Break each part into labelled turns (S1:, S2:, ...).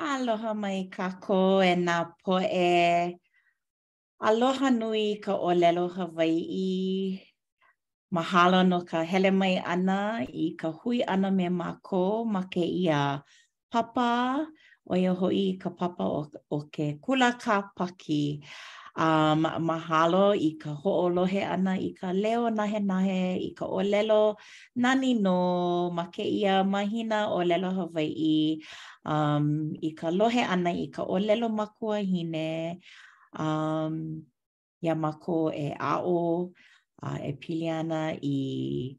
S1: Aloha mai kākou e nā poʻe. Aloha nui i ka ʻōlelo Hawaiʻi. Mahalo no ka hele mai ʻana i ka hui ʻana me mākou ma kēia papa, ʻo ia hoʻi ka papa o ke kula Kāpaki. Mahalo i ka hoʻolohe ʻana i ka leo nahenahe i ka ʻōlelo nani nō ma kēia mahina ʻōlelo Hawaiʻi i ka lohe ʻana i ka ʻōlelo makuahine iā mākou e aʻo a e pili ana i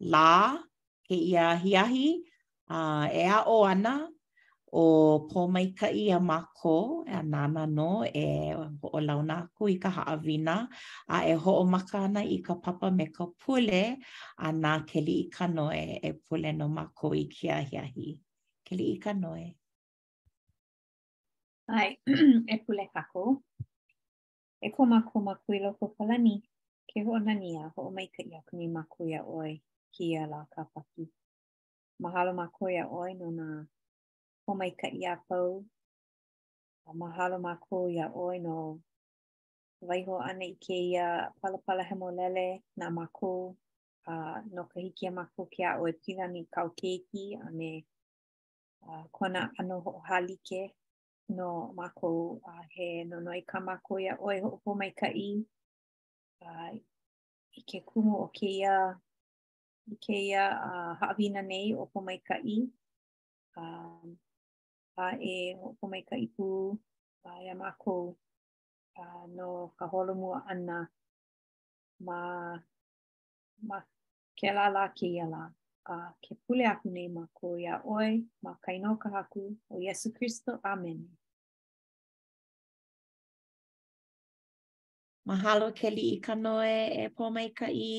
S1: lā kēia ahiahi a e aʻo ana ʻo Pōmaikaʻi iā mākou, a nāna nō e hoʻolauna aku i ka haʻawina a e hoʻomaka ana i ka papa me ka pule a na Keliʻikanoe e pule no mākou i kēia ahiahi. Keliʻikanoe.
S2: ʻAe, e pule kākou. E ko mākou makua i loko o ka lani, ke hoʻonani a hoʻomaikaʻi aku nei mākou iā ʻoe, kēia lā Kāpaki. Mahalo mākou iā ʻoe no nā pōmaikaʻi a pau, a mahalo mākou iā ʻoe no ka waiho ʻana i kēia palapala hemolele na mākou, a no ka hiki iā mākou ke aʻo e pili ana i kāu keiki a me kona ʻano hoʻohālike no mākou a uh, he nonoi kā mākou iā ʻoe e hoʻopōmaikaʻi a uh, i ke kumu o kēia i kēia a uh, haʻawina nei ʻo Pōmaikaʻi a um, a e hoʻopōmaikaʻi pū a uh, iā mākou a uh, no ka holomua ʻana ma ma kēlā lā kēia lā, a ke pule aku nei mākou iā ʻoe, ma ka inoa o ka Haku,
S1: ʻo Iesu Kristo, ʻāmene. Mahalo Keliʻikanoe. E Pōmaikaʻi,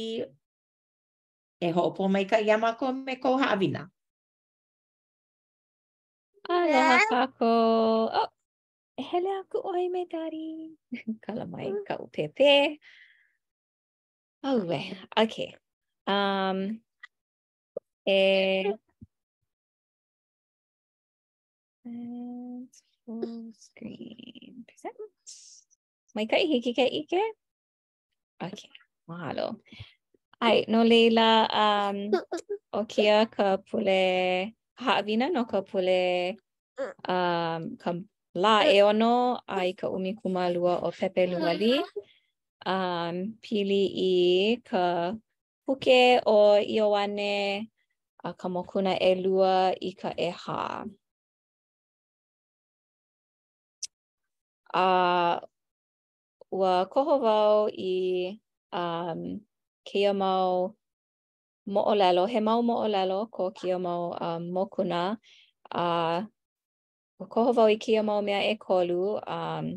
S1: e hoʻopōmaikaʻi iā mākou me kou haʻawina.
S2: Aloha kākou. Oh, e hele aku ʻoe me Daddy. Kala mai kaʻu pēpē. Auē, okay. Um, e... Let's full screen present. Maikaʻi, hiki ke ʻike? Okay, mahalo. ʻAe, no laila, um, ʻo kēia ka pule, ka haʻawina no ka pule, um, ka lā ʻeono a i ka ʻumikūmālua o Pepeluali. um, pili i ka puke o Ioane a ka mokuna ʻelua i ka ʻehā. A ua koho wau i um, kēia mau moʻolelo, he mau moʻolelo ko kēia mau um, mokuna. A ua koho wau i kēia mau mea ʻekolu, um,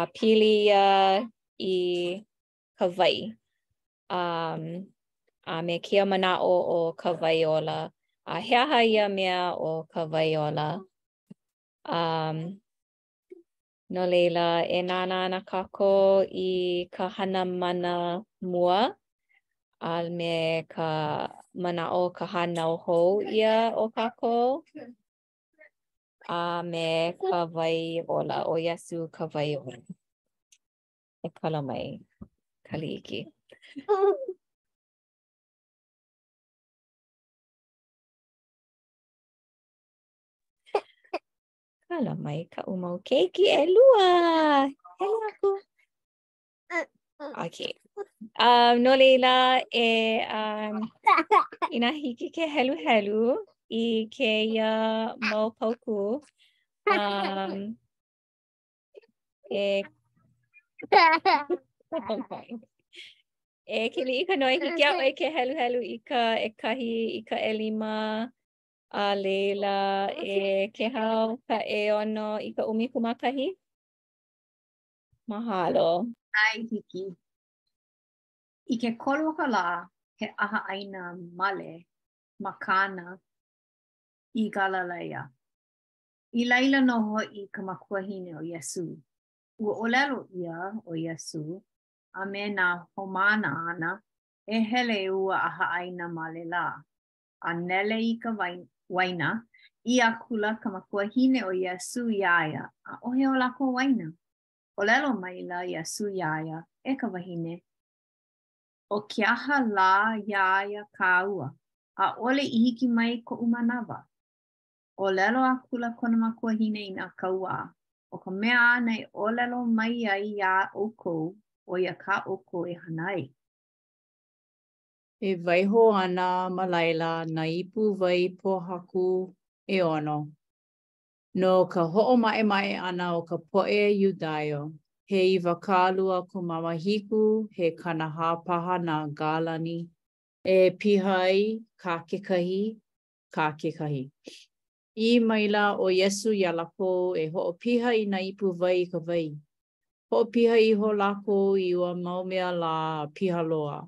S2: a pili ia i ka wai. Um, a me kēia manaʻo o ka wai ola, a he aha ia mea ʻo ka wai ola. Um, no laila, e nānā ana kākou i ka hana mana mua, a me ka manaʻo o ka hānau hou ʻia o kākou. a me ka wai ola, ʻo Iesū ka wai ola. E kala mai, kali iki. kala mai kaʻu mau keiki ʻelua. Hele aku. Okay. Um, no laila, e, um, inā hiki ke heluhelu i kēia mau paukū, um, e, e Keliʻikanoe, hiki iā ʻoe ke heluhelu i ka ʻekahi i ka ʻelima, a laila e Kēhau ka ʻeono i ka ʻumi kūmākahi. Mahalo.
S3: ʻAe, hiki. I ke kolu o ka lā, he ʻaha ʻaina male ma Kana i Galilaia. I laila nō hoʻi ka makuahine o Iesū. Ua ʻōlelo ʻia ʻo Iesū a me nā haumāna āna, E hele i ua ʻaha ʻaina male lā, a nele i ka waina, ʻī akula ka makuahine o Iesū iā ia, ʻAʻohe o lākou waina. ʻŌlelo maila Iesū iā ia, E ka wahine, ʻo ke aha lā ia iā kāua, ʻaʻole i hiki mai koʻu manawa? ʻŌlelo akula kona makuahine i nā kauā, ʻO ka mea āna e ʻōlelo mai ai iā ʻoukou, ʻo ia kā ʻoukou e hana ai.
S4: E waiho ana ma laila nā ipu wai pōhaku ʻeono. No ka hoʻomaʻemaʻe ʻana o ka poʻe Iudaio, he iwakālua kumamāhiku he kanahā paha nā gālani. E piha ai kā kekahi, kā kekahi. ʻĪ maila ʻo Iesū iā lākou e hoʻopiha i nā ipu wai i ka wai. Hoʻopiha iho lākou i ua mau mea lā a piha loa.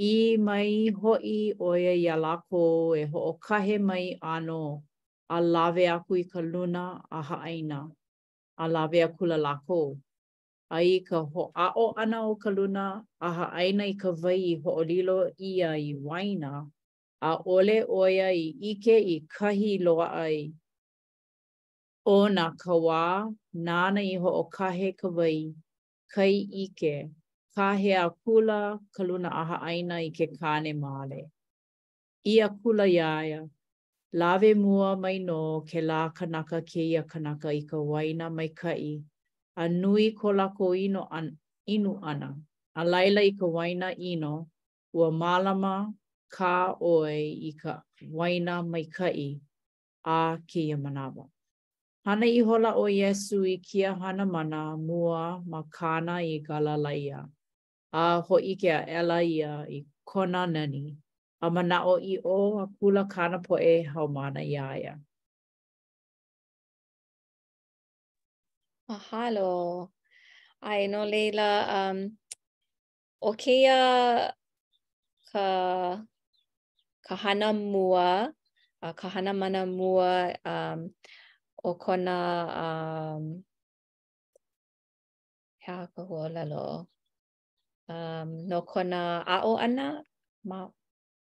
S4: ʻĪ mai hoʻi ʻo ia iā lākou e hoʻokahe mai ʻānō, a lawe aku i ka luna ʻahaʻaina, a lawe akula lākou. A i ka hoʻāʻo ʻana o ka luna ʻahaʻaina i ka wai i hoʻolilo ʻia i waina ʻaʻole ʻo ia i ʻike i kahi i loaʻa ai. ʻO nā kauwā nāna i hoʻokahe ka wai, ka i ʻike, kāhea akula ka luna ʻahaʻaina i ke kāne male. ʻĪ akula iā ia, Lawe mua mai nō kēlā kanaka kēia kanaka i ka waina maikaʻi, a nui ko lākou inu ʻana, a laila i ka waina ʻino, ua mālama kā ʻoe i ka waina maikaʻi a kēia manawa. Hana ihola ʻo Iesū i kēia hana mana mua ma Kana i Galilaia, a hōʻike aʻela ia i kona nani, a manaʻoʻiʻo akula kāna poʻe haumāna iā ia.
S2: Mahalo. ʻAe, no laila, ʻO kēia ka ka hana mua, uh, ka hana mana mua um, o kona um, he aha ka huaʻōlelo. Um, no kona aʻo ʻana, ma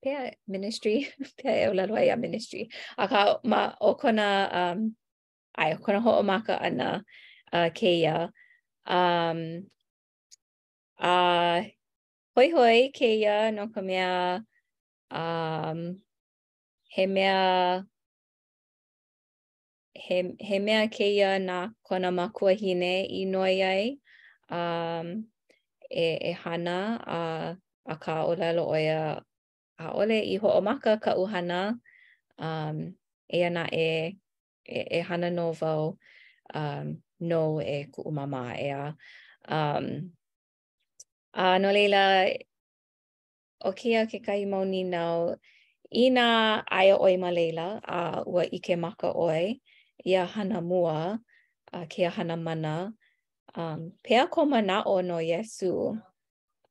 S2: pehea ministry, pehea e ʻōlelo ai iā ministry. Akā ma o kona, um, ʻae, ʻo kona hoʻomaka ʻana uh, kēia. Um, A hoihoi kēia no ka mea um, he mea he, he mea kēia na kona makuahine i noi ai um, e, e hana a, akā ʻōlelo ʻo ia ʻaʻole i hoʻomaka kaʻu hana um, eia naʻe e, e hana nō wau um, nou e kuʻu māmā ʻeā. Um, a no laila, ʻo kēia kekahi mau nīnau, inā aia ʻoe ma laila a ua ʻike maka ʻoe ia hana mua, a uh, kēia hana mana, um, pehea kou manaʻo no Iesū,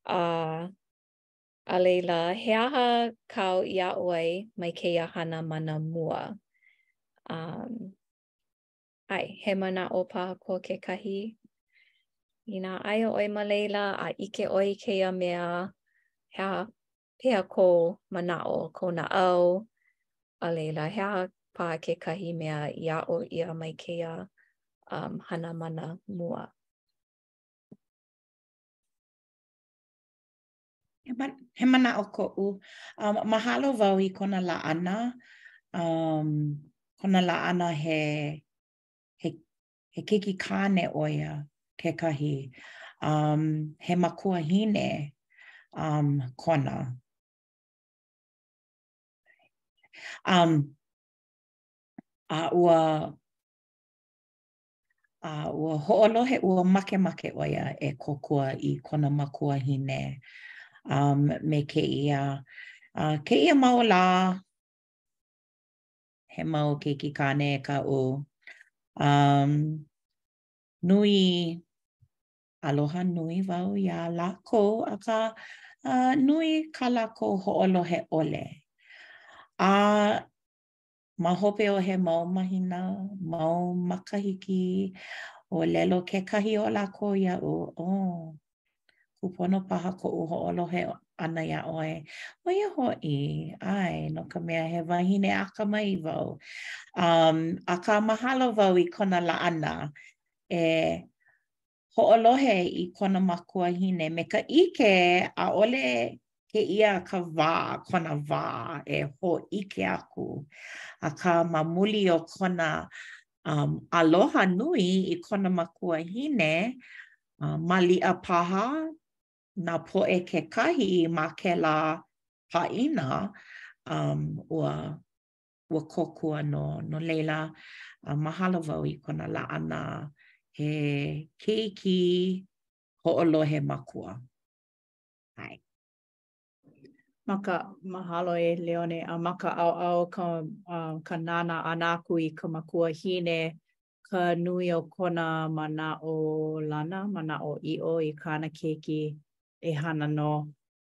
S2: a uh, A laila, he aha kāu i aʻo ai mai kēia hana mana mua? Um, ʻAe, he manaʻo paha ko kekahi. Inā aia ʻoe ma laila a ʻike ʻoe i kēia mea, he aha, pehea ko manaʻo, ko naʻau, a laila, he aha paha kekahi mea i aʻo ʻia mai kēia um, hana mana mua.
S1: He manaʻo koʻu. Um, mahalo wau i kona laʻana. Um, kona laʻana he, he, he keiki kāne ʻo ia kekahi. Um, he makuahine um, kona. Um, a ua A ua hoʻolohe ua makemake ʻo ia e kōkua i kona makuahine um, me kēia uh, kēia mau lā he mau keiki kāne kaʻu. Um, nui, aloha nui wau iā lākou, akā uh, nui kā lākou hoʻolohe ʻole. A Ma hope o he mau mahina, mau makahiki, ʻōlelo kekahi o lākou iaʻu, Oh, kūpono paha koʻu hoʻolohe ʻana iā ʻoe. ʻO ia hoʻi, ʻae, no ka mea, he wahine akamai wau. Um, akā, mahalo wau i kona laʻana e hoʻolohe i kona makuahine me ka ʻike ʻaʻole kēia ka wā kona wā e hōʻike aku. Akā, ma muli o kona um, aloha nui i kona makuahine, uh, maliʻa paha nā poʻe kekahi ma kēlā pāʻina um, ua ua kōkua nō. No laila, mahalo wau i kona laʻana he keiki hoʻolohe makua. ʻAe.
S4: Ma ka, mahalo e Leone, a ma ka ʻaoʻao ka, uh, ka nānā ʻana aku i ka makuahine, ka nui o kona manaʻolana, manaʻoʻiʻo i kāna keiki, e hana nō.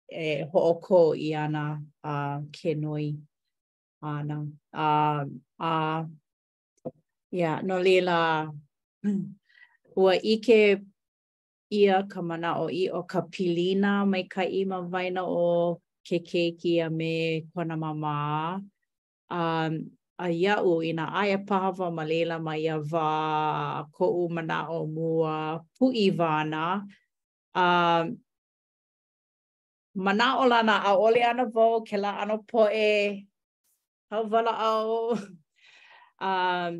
S4: e hoʻokō ʻia ana a ke noi āna. A, a yeah, no laila, ua ʻike ʻia ka manaʻoʻiʻo ka pilina maikaʻi ma waena o ke keiki a me kona māmā. A, a iaʻu, inā aia paha wau ma laila ma ia wā a koʻu manaʻo mua pūʻiwa ana, a Manaʻolana, ʻaʻole ʻo ia ana wau kēlā ʻano poʻe hauwalaʻau, um,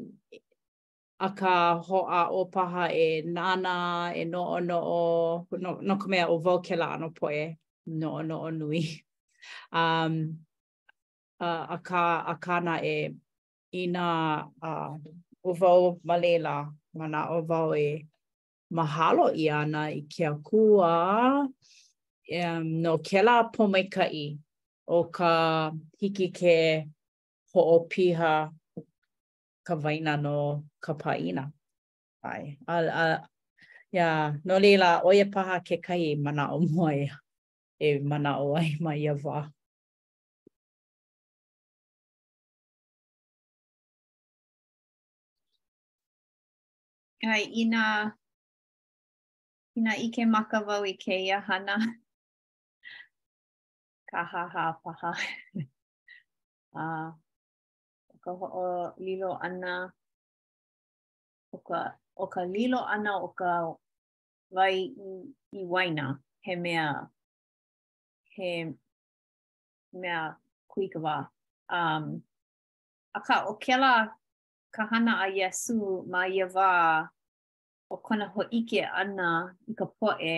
S4: akā, hoʻāʻo paha e nānā, e noʻonoʻo, no, no ka mea, ʻo wau kēlā ʻano poʻe noʻonoʻo nui. Um, uh, akā, akā naʻe, inā uh, ʻo wau ma laila, manaʻo wau e mahalo ʻia ʻana i ke Akua um, no kēlā pōmaikaʻi o ka hiki ke hoʻopiha ka waina no ka pāʻina. ʻAe, a, a, ia, no laila, ʻo ia paha kekahi manaʻo mua e, e manaʻo ai ma ia wā.
S3: ʻAe, inā, inā ʻike maka wau i kēia hana, kāhāhā paha. A, uh, ka hoʻolilo ʻana, ʻo ka, ʻo ka lilo ʻana o ka wai i, i waina, he mea, he mea kūikawā. Um, akā ʻo kēlā ka hana a Iesū ma ia wā ʻo kona hōʻike ʻana i ka poʻe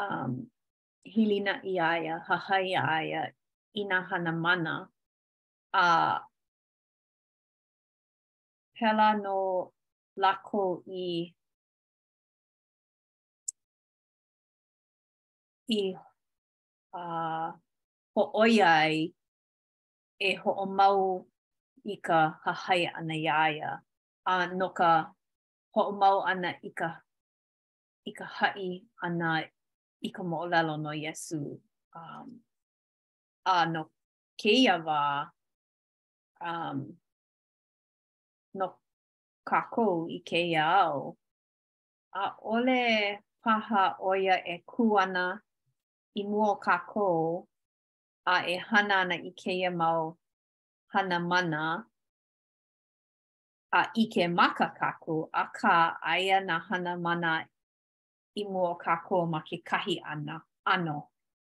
S3: um, hilinaʻi iā ia, hahai iā ia i nā hana mana. A pēlā nō lākou i i uh, hōʻoia ai e hoʻomau i ka hahai ʻana iā ia, a no ka hoʻomau ʻana i ka i ka haʻi ʻana i ka moʻolelo no Iesū. Um, a no kēia wā, um, no kākou i kēia au, ʻaʻole paha ʻo ia e kū ana i mua o kākou a e hana ana i kēia mau hana mana a ʻike maka kākou, akā, aia nā hana mana i mua o kākou ma kekahi ʻana, ʻano,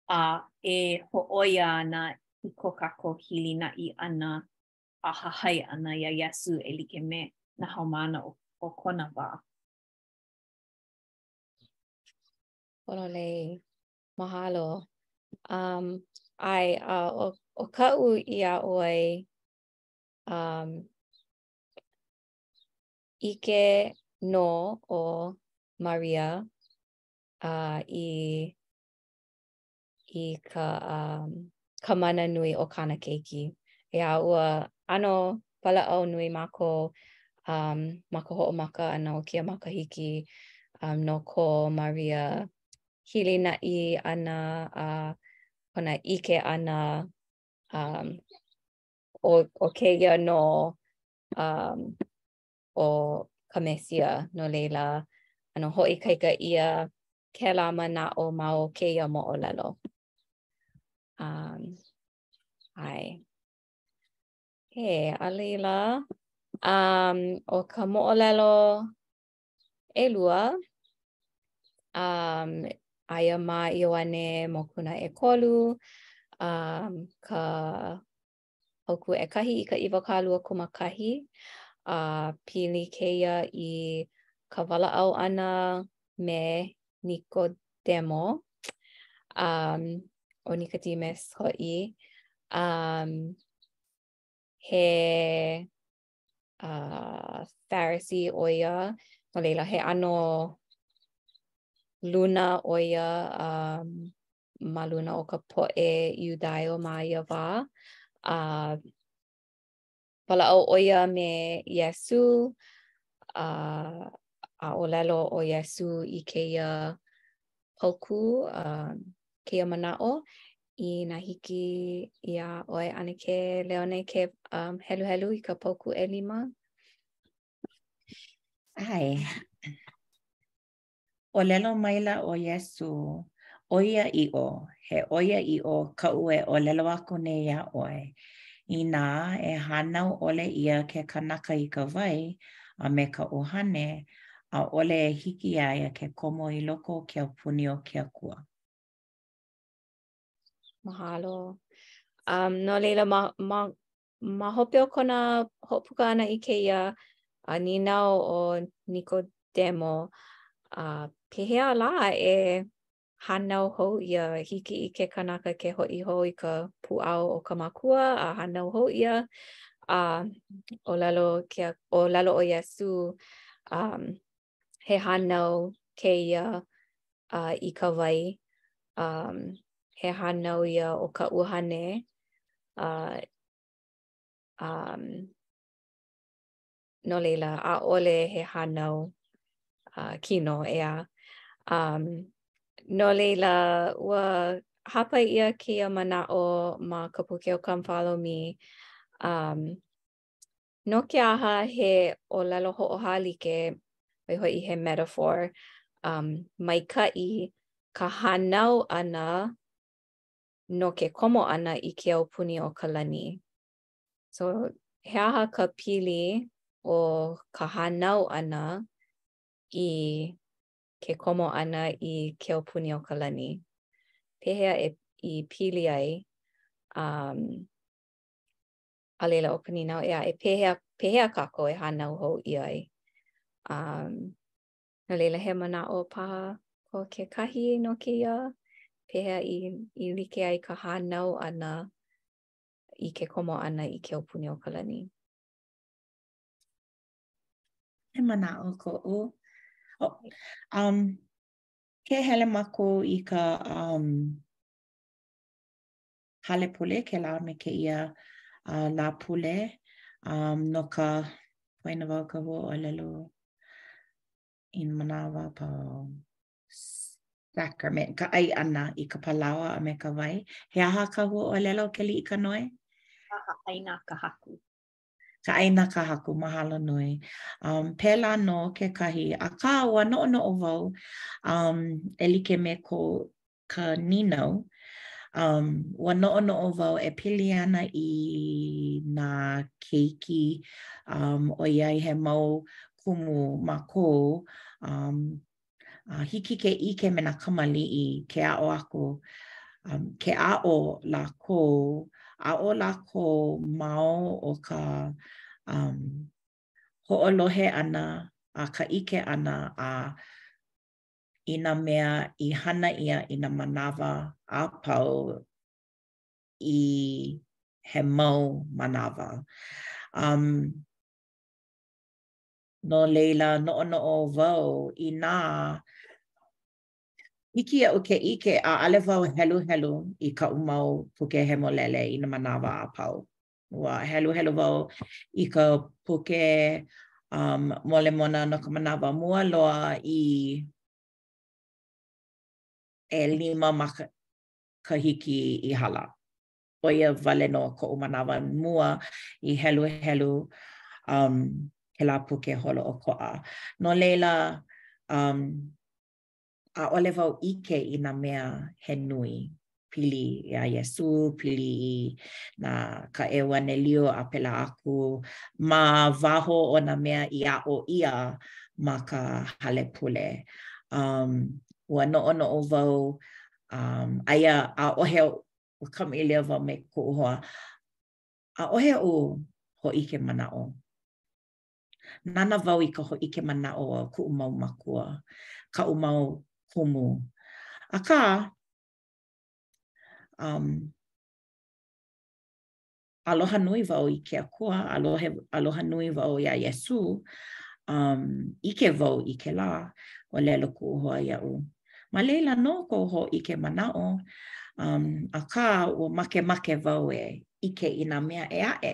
S3: a e hōʻoia ana i ko kākou hilinaʻi ʻana a hahai ʻana iā Iesū e like me nā haumāna o o kona wā.
S2: Pololei. Mahalo. Um, ʻae, uh, ʻo, ʻo kaʻu iā ʻoe, um, ʻike nō ʻo Maria uh, i, i ka, um, ka mana nui o kāna keiki. E a ua ʻano walaʻau nui mākou um, ma ka hoʻomaka ʻana o kēia makahiki um, no ko Maria hilinaʻi ʻana a kona ʻike ʻana um, ʻo, ʻo kēia nō um, ʻo ka Mesia no laila ʻano hoʻoikaika ʻia kēlā manaʻo ma o kēia moʻolelo. Um, ʻae. He, a laila, um, ʻo ka moʻolelo ʻelua, um, aia ma Ioane Mokuna ʻekolu, um, ka paukū ʻekahi i ka iwakāluakūmākahi, a uh, pili kēia i ka walaʻau ʻana me Nikodemo, um, ʻo Nikodemus hoʻi, um, he uh, Pharisee ʻo ia, no laila he ʻano luna ʻo ia um, ma luna o ka poʻe Iudaio ma ia wā. Uh, walaʻau ʻo ia me Iesū, uh, a ʻōlelo ʻo Iesū i kēia paukū, uh, kēia manaʻo, inā hiki iā ʻoe ʻAnakē Leone ke um, heluhelu i ka paukū
S1: ʻelima. ʻAe. ʻŌlelo maila ʻo Iesū, ʻoiaʻiʻo, he ʻoiaʻiʻo kaʻu e ʻōlelo aku nei iā ʻoe. Inā e hānau ʻole ʻia ke kanaka i ka wai, a me ka ʻUhane, ʻaʻole e hiki iā ia ke komo i loko o ke aupuni o ke Akua.
S2: Mahalo. Um, no laila, ma, ma, ma hope o kona hoʻopuka ʻana i kēia a nīnau ʻo Nikodemo, a pehea lā e hānau hou ʻia hiki i ke kanaka ke hoʻi hou i ka pūʻao o ka makua a hānau hou ʻia a ʻōlelo, ke, ʻōlelo ʻo Iesū um, he hānau kēia uh, i ka wai. Um, he hānau ia o ka ʻuhane. Uh, um, no laila, ʻaʻole he hānau uh, kino ʻeā. Um, no laila, ua hāpai ʻia kēia manaʻo ma ka puke ʻo Come Follow Me. Um, No ke aha he ʻōlelo hoʻohālike, ʻo ia hoʻi he metaphor, um, maikaʻi ka hānau ʻana no ke komo ʻana i ke aupuni o ka lani? So, he aha ka pili o ka hānau ʻana i ke komo ʻana i ke aupuni o ka lani? Pehea e, i pili ai um, a laila ʻo ka nīnau ʻē aʻe, pehea, pehea kākou e hānau hou ʻia ai? Um, no laila he manaʻo paha ko kekahi no kēia, pehea i, i like ai ka hānau ʻana i ke komo ʻana i ke aupuni o ka lani.
S1: He manaʻo koʻu. Oh, um, ke hele mākou i ka um, hale pule i kēlā me kēia uh, Lāpule um, no ka poina wau i ka huaʻōlelo i nā manawa a pau sacrament, ka ʻai ʻana i ka palaoa a me ka wai. He aha ka huaʻōlelo Keliʻikanoe? Ka
S3: ʻaina a ka Haku.
S1: Ka ʻaina a ka Haku, mahalo nui. Um, pēlā nō kekahi, akā ua noʻonoʻo wau, um, e like me ko ka nīnau, um, ua noʻonoʻo wau e pili ana i nā keiki um, ʻoiai he mau kumu mākou um, uh, hiki ke ʻike me nā kamaliʻi ke aʻo aku um, ke aʻo lākou aʻo lākou ma o ka um, hoʻolohe ʻana a ka ʻike ʻana a i nā mea i hana ʻia i nā manawa a pau i he mau manawa. Um, no laila, noʻonoʻo wau inā hiki iaʻu ke ʻike, ʻaʻole wau heluhelu i kaʻu mau puke hemolele i nā manawa a pau. ua heluhelu wau i ka puke um, Molemona no ka manawa mua loa i ʻelima makahiki i hala. ʻO ia wale nō koʻu manawa mua i heluhelu um, kēlā puke holoʻokoʻa. No laila, um, ʻaʻole wau ʻike i nā mea he nui, pili iā Iesū, pili i nā ka ʻeuanelio a pēlā aku, ma waho o nā mea i aʻo ʻia ma ka hale pule. Um, ua noʻonoʻo wau, um, aia ʻaʻohe oʻu, ua kamaʻilio wau me koʻu hoa, ʻaʻohe oʻu hōʻike manaʻo. Nānā wau i ka hōʻike manaʻo o kuʻu mau mākua, kaʻu mau kumu. Akā, um, aloha nui wau i ke akua, aloha, aloha nui wau iā Iesū, um, ʻike wau i kēlā, ʻōlelo kuʻu hoa iaʻu. Ma laila nō kou hōʻike manaʻo, um, akā, ua makemake wau e ʻike i nā mea ʻē aʻe,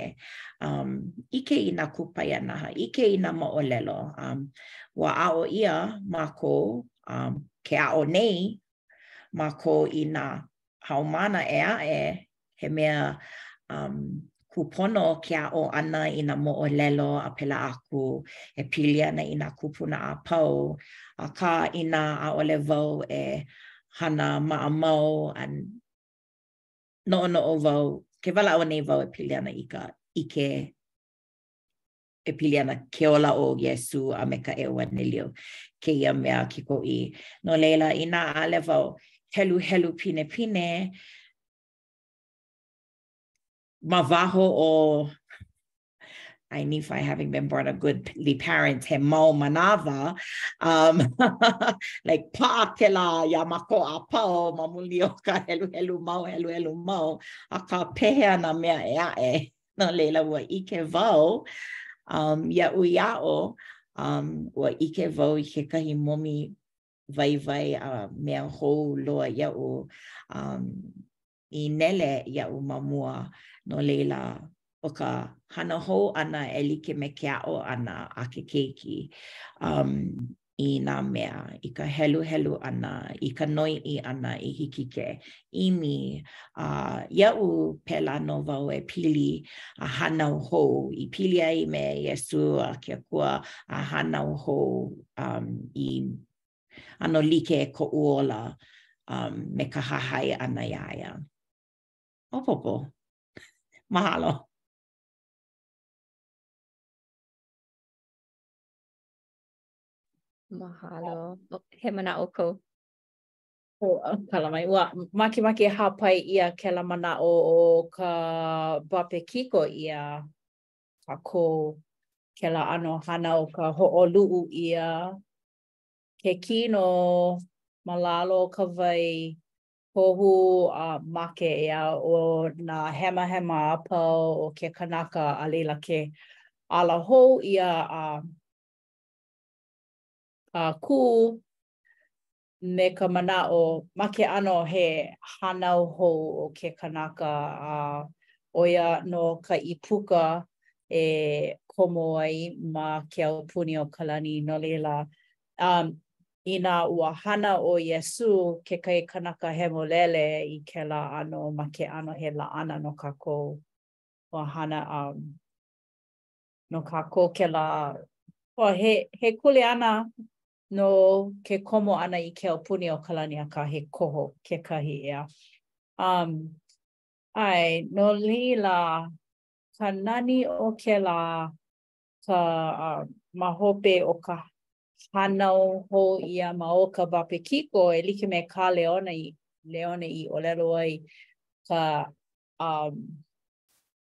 S1: um, ʻike i nā kupaianaha, ʻike i nā moʻolelo, um, ua aʻo ʻia mākou um, ke aʻo nei mākou i nā haumāna ʻē aʻe he mea um, kūpono ke aʻo ʻana i nā moʻolelo a pēlā aku e pili ana i nā kūpuna a pau. Akā, inā ʻaʻole wau e hana maʻamau a noʻonoʻo wau, ke walaʻau nei wau e pili ana i ka ʻike e pili ana ke ola o Iesū a me ka ʻEuanelio, kēia mea koʻikoʻi. No laila, inā ʻaʻole wau heluhelu pinepine ma waho o I Nephi having been born of goodly parents, he mau manawa, um, like paʻa kēlā iā mākou a pau ma muli o ka heluhelu mau, heluhelu mau, akā pehea nā mea ʻē aʻe. No laila, ua ʻike wau um, iaʻu i aʻo, um, ua ʻike wau i kekahi momi waiwai a uh, mea hou loa iaʻu um, i nele iaʻu ma mua. No laila, ʻo ka hana hou ʻana e like me ke aʻo ʻana a ke keiki. Um, i nā mea, i ka heluhelu ʻana, i ka noiʻi ʻana i hiki ke ʻimi. A iaʻu pēlā nō wau e pili a hānau hou, i pili ai me Iesū a ke Akua a hānau hou um i ʻano like koʻu ola um me ka hahai ʻana iā ia. Maopopo. Mahalo.
S2: Mahalo. Oh, he manaʻo
S4: kou. Oh, kala mai. Ua, makemake e hāpai ʻia kēlā manaʻo, ʻo ka bapekiko ʻia a ko kēlā ʻano hana ʻo ka hoʻoluʻu ʻia ke kino ma lalo o ka wai kohu a make ʻia o nā hemahema a pau o ke kanaka a laila ke ala hou ʻia a a kū me ka manaʻo ma ke ʻano he hānau hou o ke kanaka a ʻo ia nō ka ʻīpuka e komo ai ma ke aupuni o ka lani. No laila, inā ua hana ʻo Iesū, kekahi kanaka hemolele, i kēlā ʻano ma ke ʻano he laʻana no kākou, ua hana a. no kākou kēlā oh he he kuleana no ke komo ʻana i ke aupuni o ka lani akā he koho kekahi ʻeā. Um, ʻae, no laila, ka nani o kēlā ka uh, ma hope o ka hānau hou ʻia ma o ka bapekiko e like me kā Leona i Leona i ʻōlelo ai ka um,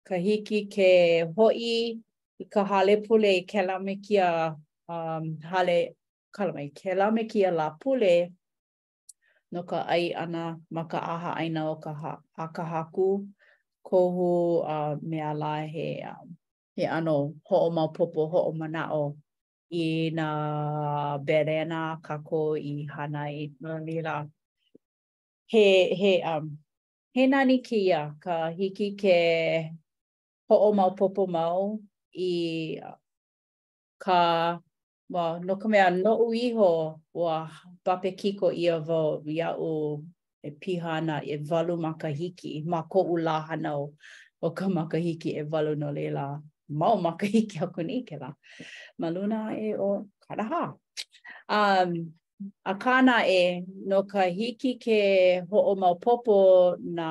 S4: ka hiki ke hoʻi i ka hale pule i kēlā me kēia um, hale, kala mai, kēlā me kēia Lāpule no ka ʻai ʻana ma ka ʻahaʻaina o ka ha, a ka Haku, kohu a uh, mea lā he, um, he ʻano hoʻomaopopo hoʻomanaʻo i nā berena kākou i hana ai no laila. He, he, um, He nani kēia ka hiki ke hoʻomaopopo mau i ka, well, no ka mea, noʻu iho ua bapekiko ʻia wau iaʻu e piha ana ʻewalu makahiki ma koʻu lā hānau o ka makahiki ʻewalu no laila mau makahiki aku nei kēlā ma luna aʻe o kanahā. Um, Akā naʻe, no ka hiki ke hoʻomaopopo nā,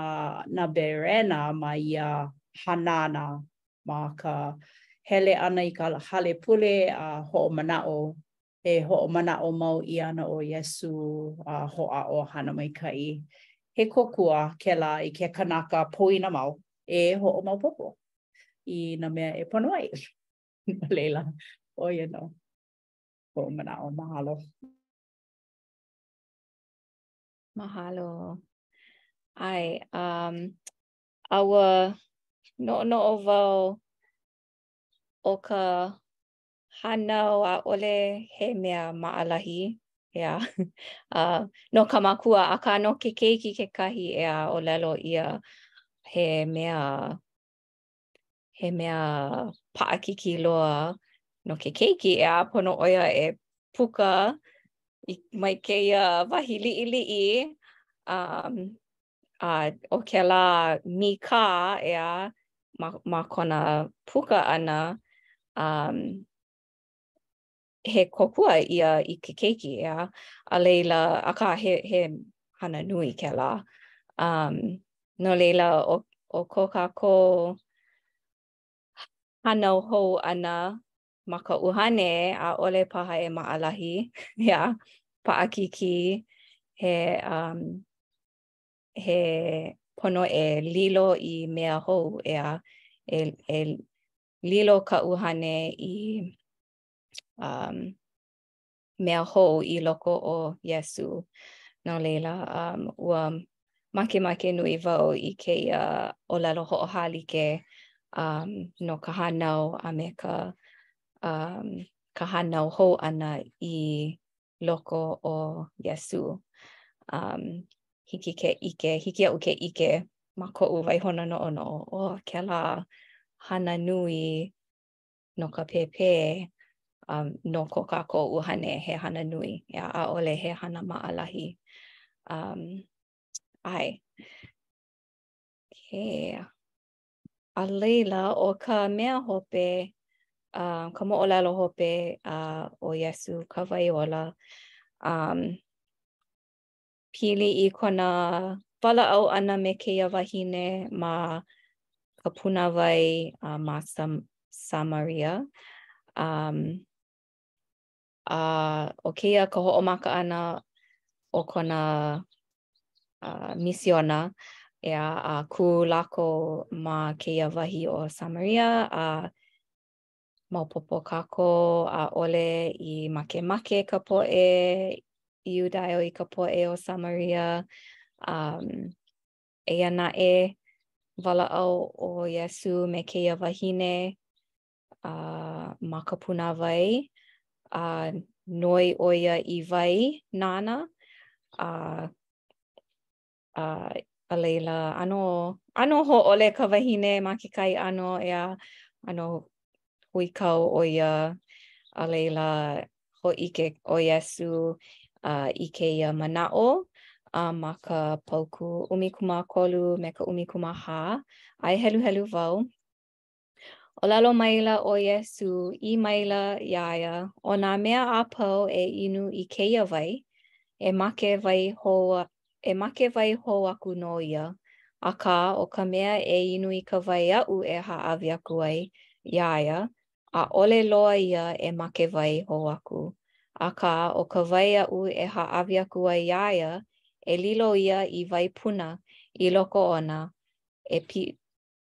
S4: nā berena ma ia hanana ma ka hele ʻana i ka hale pule a hoʻomanaʻo, e hoʻomanaʻo mau ʻia ana ʻo Iesū a hoʻāʻo e hana maikaʻi. He kōkua kēlā i ke kanaka poina mau e hoʻomaopopo i nā mea e pono ai. No laila, ʻo ia nō. koʻu manaʻo. Mahalo.
S2: Mahalo. ʻAe, um, a ua noʻonoʻo wau ʻo ka hānau ʻaʻole he mea maʻalahi, ʻeā, uh, no ka makua, akā no ke keiki kekahi ʻeā, ʻōlelo ʻia he mea he mea paʻakikī loa no ke keiki, ʻeā, pono ʻo ia e puka i, mai kēia wahi liʻiliʻi um, a ʻo kēlā mīkā, ʻeā, ma, ma kona puka ʻana, um, he kōkua ia i ke keiki, ʻeā? A laila, akā, he, he hana nui kēlā. Um, no laila, ʻo, ʻo ko kākou hānau hou ʻana ma ka ʻuhane, ʻaʻole paha e maʻalahi, ʻeā? Paʻakikī, he, um, he pono e lilo i mea hou, ʻeā? E, e lilo ka ʻuhane i um, mea hou i loko o Iesū. No laila, um, ua makemake nui wau i kēia ʻōlelo hoʻohālike um, no ka hānau a me ka, um, ka hānau hou ʻana i loko o Iesū. Um, hiki ke ʻike, hiki iaʻu ke ʻike ma koʻu waihona noʻonoʻo kēlā hana nui no ka pēpē a no ko kākou ʻuhane he hana nui, ʻeā, ʻaʻole he hana maʻalahi. Um, ʻae. Okay. A laila, ʻo ka mea hope, uh, ka moʻolelo hope uh, ʻo Iesū ka wai ola, um, pili i kona walaʻau ʻana me kēia wahine ma ka pūnāwai a uh, ma Sam Samaria. Um, a ʻo kēia ka hoʻomaka ʻana o kona uh, misiona, ʻeā, a kū lākou ma kēia wahi o Samaria, a uh, Maopopo kākou ʻaʻole i makemake ka poʻe Iudaio i ka poʻe o Samaria. Um, eia naʻe, walaʻau ʻo Iesū me kēia wahine uh, ma ka pūnāwai, a uh, noi ʻo ia i wai nāna, a uh, a a laila ʻano ʻano hōʻole ka wahine ma kekahi ʻano ʻeā ʻano huikau ʻo ia a laila hōʻike ʻo Iesū a i kēia manaʻo a ma ka paukū ʻumikūmākolu me ka ʻumikūmāhā a e heluhelu wau ʻŌlelo maila ʻo Iesū, ʻī maila iā ia, ʻo nā mea a pau e inu i kēia wai, e make wai hou, e make wai hou aku nō ia, akā, ʻo ka mea e inu i ka wai aʻu e hāʻawi aku ai iā ia, ʻaʻole loa ia e make wai hou aku, akā, ʻo ka wai aʻu e hāʻawi aku ai iā ia, e lilo ia i wai puna i loko ona, e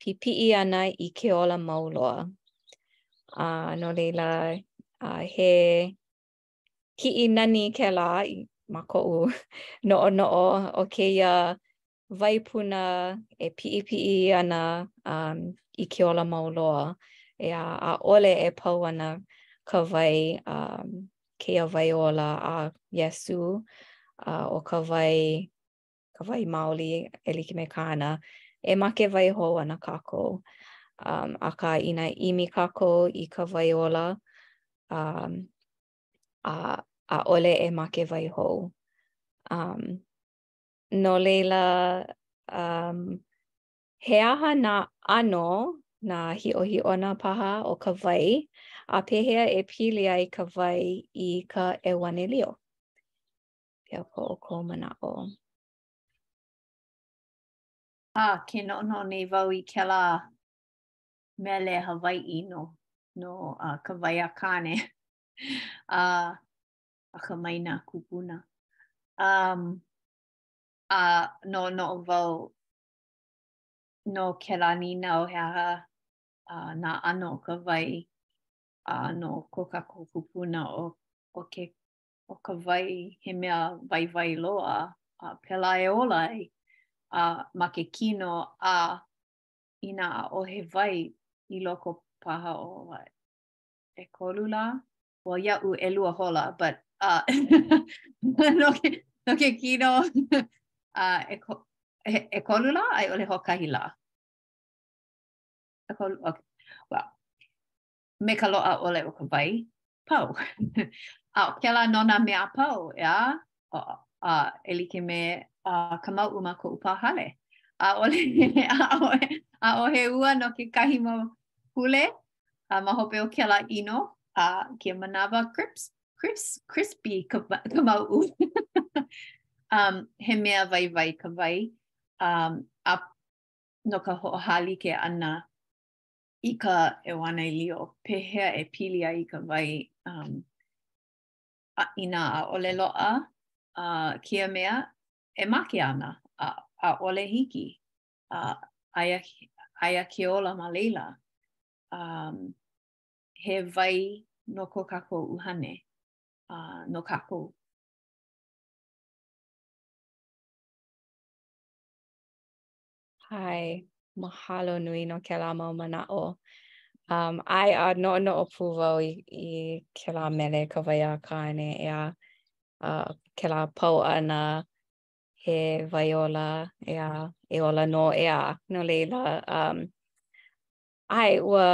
S2: pipiʻi ana i ke ola mau loa. A uh, no laila, uh, he kiʻi nani kēlā i ma koʻu noʻonoʻo ʻo kēia waipuna e piʻipiʻi ana um, i ke ola mau loa. ʻEā, ʻaʻole e pau ana ka wai, um, kēia wai ola a Iesū uh, ʻo ka wai ka wai maoli e like me kāna, e make wai hou ana kākou. Um, akā inā ʻimi kākou i ka wai ola, um, a, ʻaʻole e make wai hou. Um, no laila, um, he aha nā ʻano nā hiʻohiʻona paha o ka wai, a pehea e pili ai ka wai i ka ʻeuanelio. He aha ko ʻoukou manaʻo.
S3: A ke noʻonoʻo nei wau i kēlā mele Hawaiʻi no, no uh, ka wai a Kāne a, akā mai nā kūpuna. Um, a noʻonoʻo wau no kēlā nīnau he aha uh, nā ʻano o ka wai a uh, no ko kākou kūpuna ʻo, ʻo ke ʻo ka wai he mea waiwai loa, a pēlā e ola ai a ma ke kino a inā ʻaʻohe wai i loko paha o ʻekolu lā, well iaʻu ʻelua hola but uh, no, ke, no ke kino uh, ʻeko, ʻe, ʻekolu lā a i ʻole hoʻokahi lā. ʻEkolu, okay. Well, me ka loaʻa ʻole o ka wai pau. a ʻo kēlā nō nā mea a pau, ʻeā, a e like me ka mauʻu ma koʻu pā hale. ʻAʻole, ʻaʻohe ua no kekahi mau pule, a ma hope o kēlā ʻino, a i kēia manawa crisp, crisp, crispy ka, ka mauʻu. um, he mea waiwai ka wai, um, a no ka hoʻohālike ʻana i ka ʻeuanaelio, pehea e pili ai i ka wai um, a, inā ʻaʻole loaʻa a kēia mea e make ana, a, ʻaʻole hiki, a, aia, aia ke ola ma laila. Um, he wai no ko kākou uhane, uh, no kākou
S2: Hi, mahalo nui no kēlā mau manaʻo. Um, ʻae a noʻonoʻo pū wau i, i kēlā mele Ka Wai a Kāne ʻeā uh, kēlā pau ʻana he wai ola ʻeā e ola nō ʻeā no laila um, ʻae ua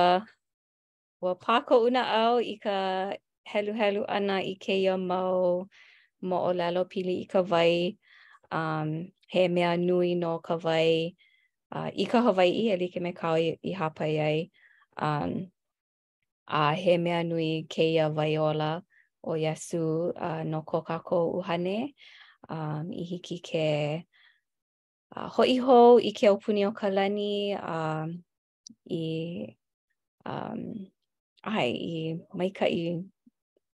S2: Ua pā koʻu naʻau i ka heluhelu ʻana i kēia mau moʻolelo pili i ka wai. Um, he mea nui nō ka wai uh, i ka Hawaiʻi e like me kāu i, i hāpai ai. Um, a he mea nui kēia wai ola o Iesū uh, no ko kākou uhane um, i hiki ke uh, hoʻi hou i ke aupuni o ka lani um, i um, ʻae i maikaʻi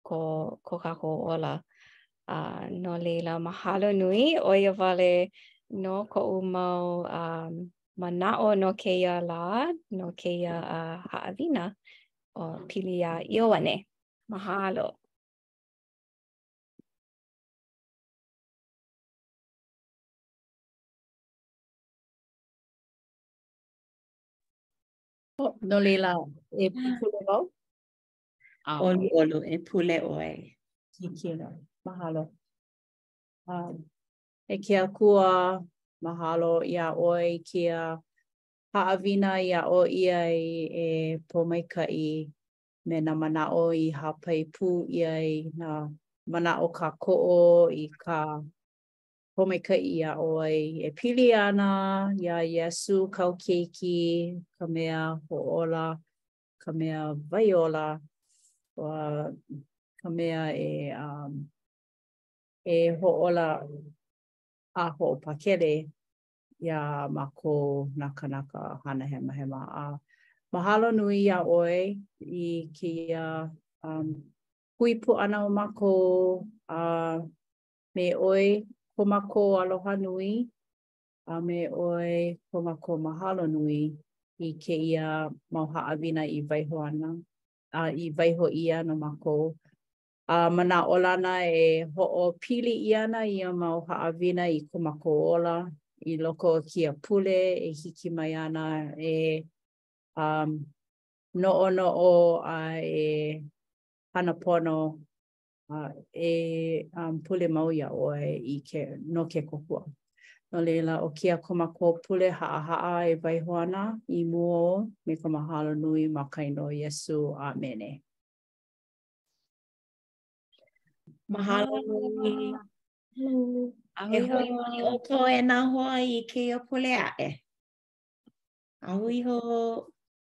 S2: ko, ko kākou ola. Uh, no laila, mahalo nui, ʻo ia wale nō koʻu mau um, manaʻo no kēia lā, no kēia uh, haʻawina o pili iā Ioane. Mahalo.
S4: Oh, no laila, e pule wau.
S1: Ah. ʻOluʻolu, e pule ʻoe.
S4: Kikina, mahalo. Um, e ke Akua, mahalo iā ʻoe kēia haʻawina iā ʻoe i pōmaikaʻi me nā manaʻo i hāpai pū ʻia i nā manaʻo kākoʻo i ka pōmaikaʻi iā ʻoe e pili ana iā Iesū kāu keiki, ka mea hoʻōla, ka mea waiola, a ka mea e um, e hoʻōla a hoʻopakele iā mākou nā kānaka hana hemahema. A mahalo nui iā ʻoe i kēia um, hui pū ʻana o mākou a Me ʻoe ko mākou aloha nui, a me ʻoe ko mākou mahalo nui i kēia mau haʻawina i waiho ana, a i waiho ʻia no mākou. A manaʻolana e hoʻopili ʻia ana ia mau haʻawina i ko mākou ola i loko o kēia pule e hiki mai ana e um, noʻonoʻo a e hana pono e um, pule mau iā ʻoe i ke, no ke kōkua. No laila, ʻo kēia ko mākou pule haʻahaʻa e waiho ana i mua ou me ka mahalo nui ma ka inoa Iesū. ʻĀmene.
S1: Mahalo nui. A hui me ʻoukou e nā hoa i kēia pule aʻe. A hui hou.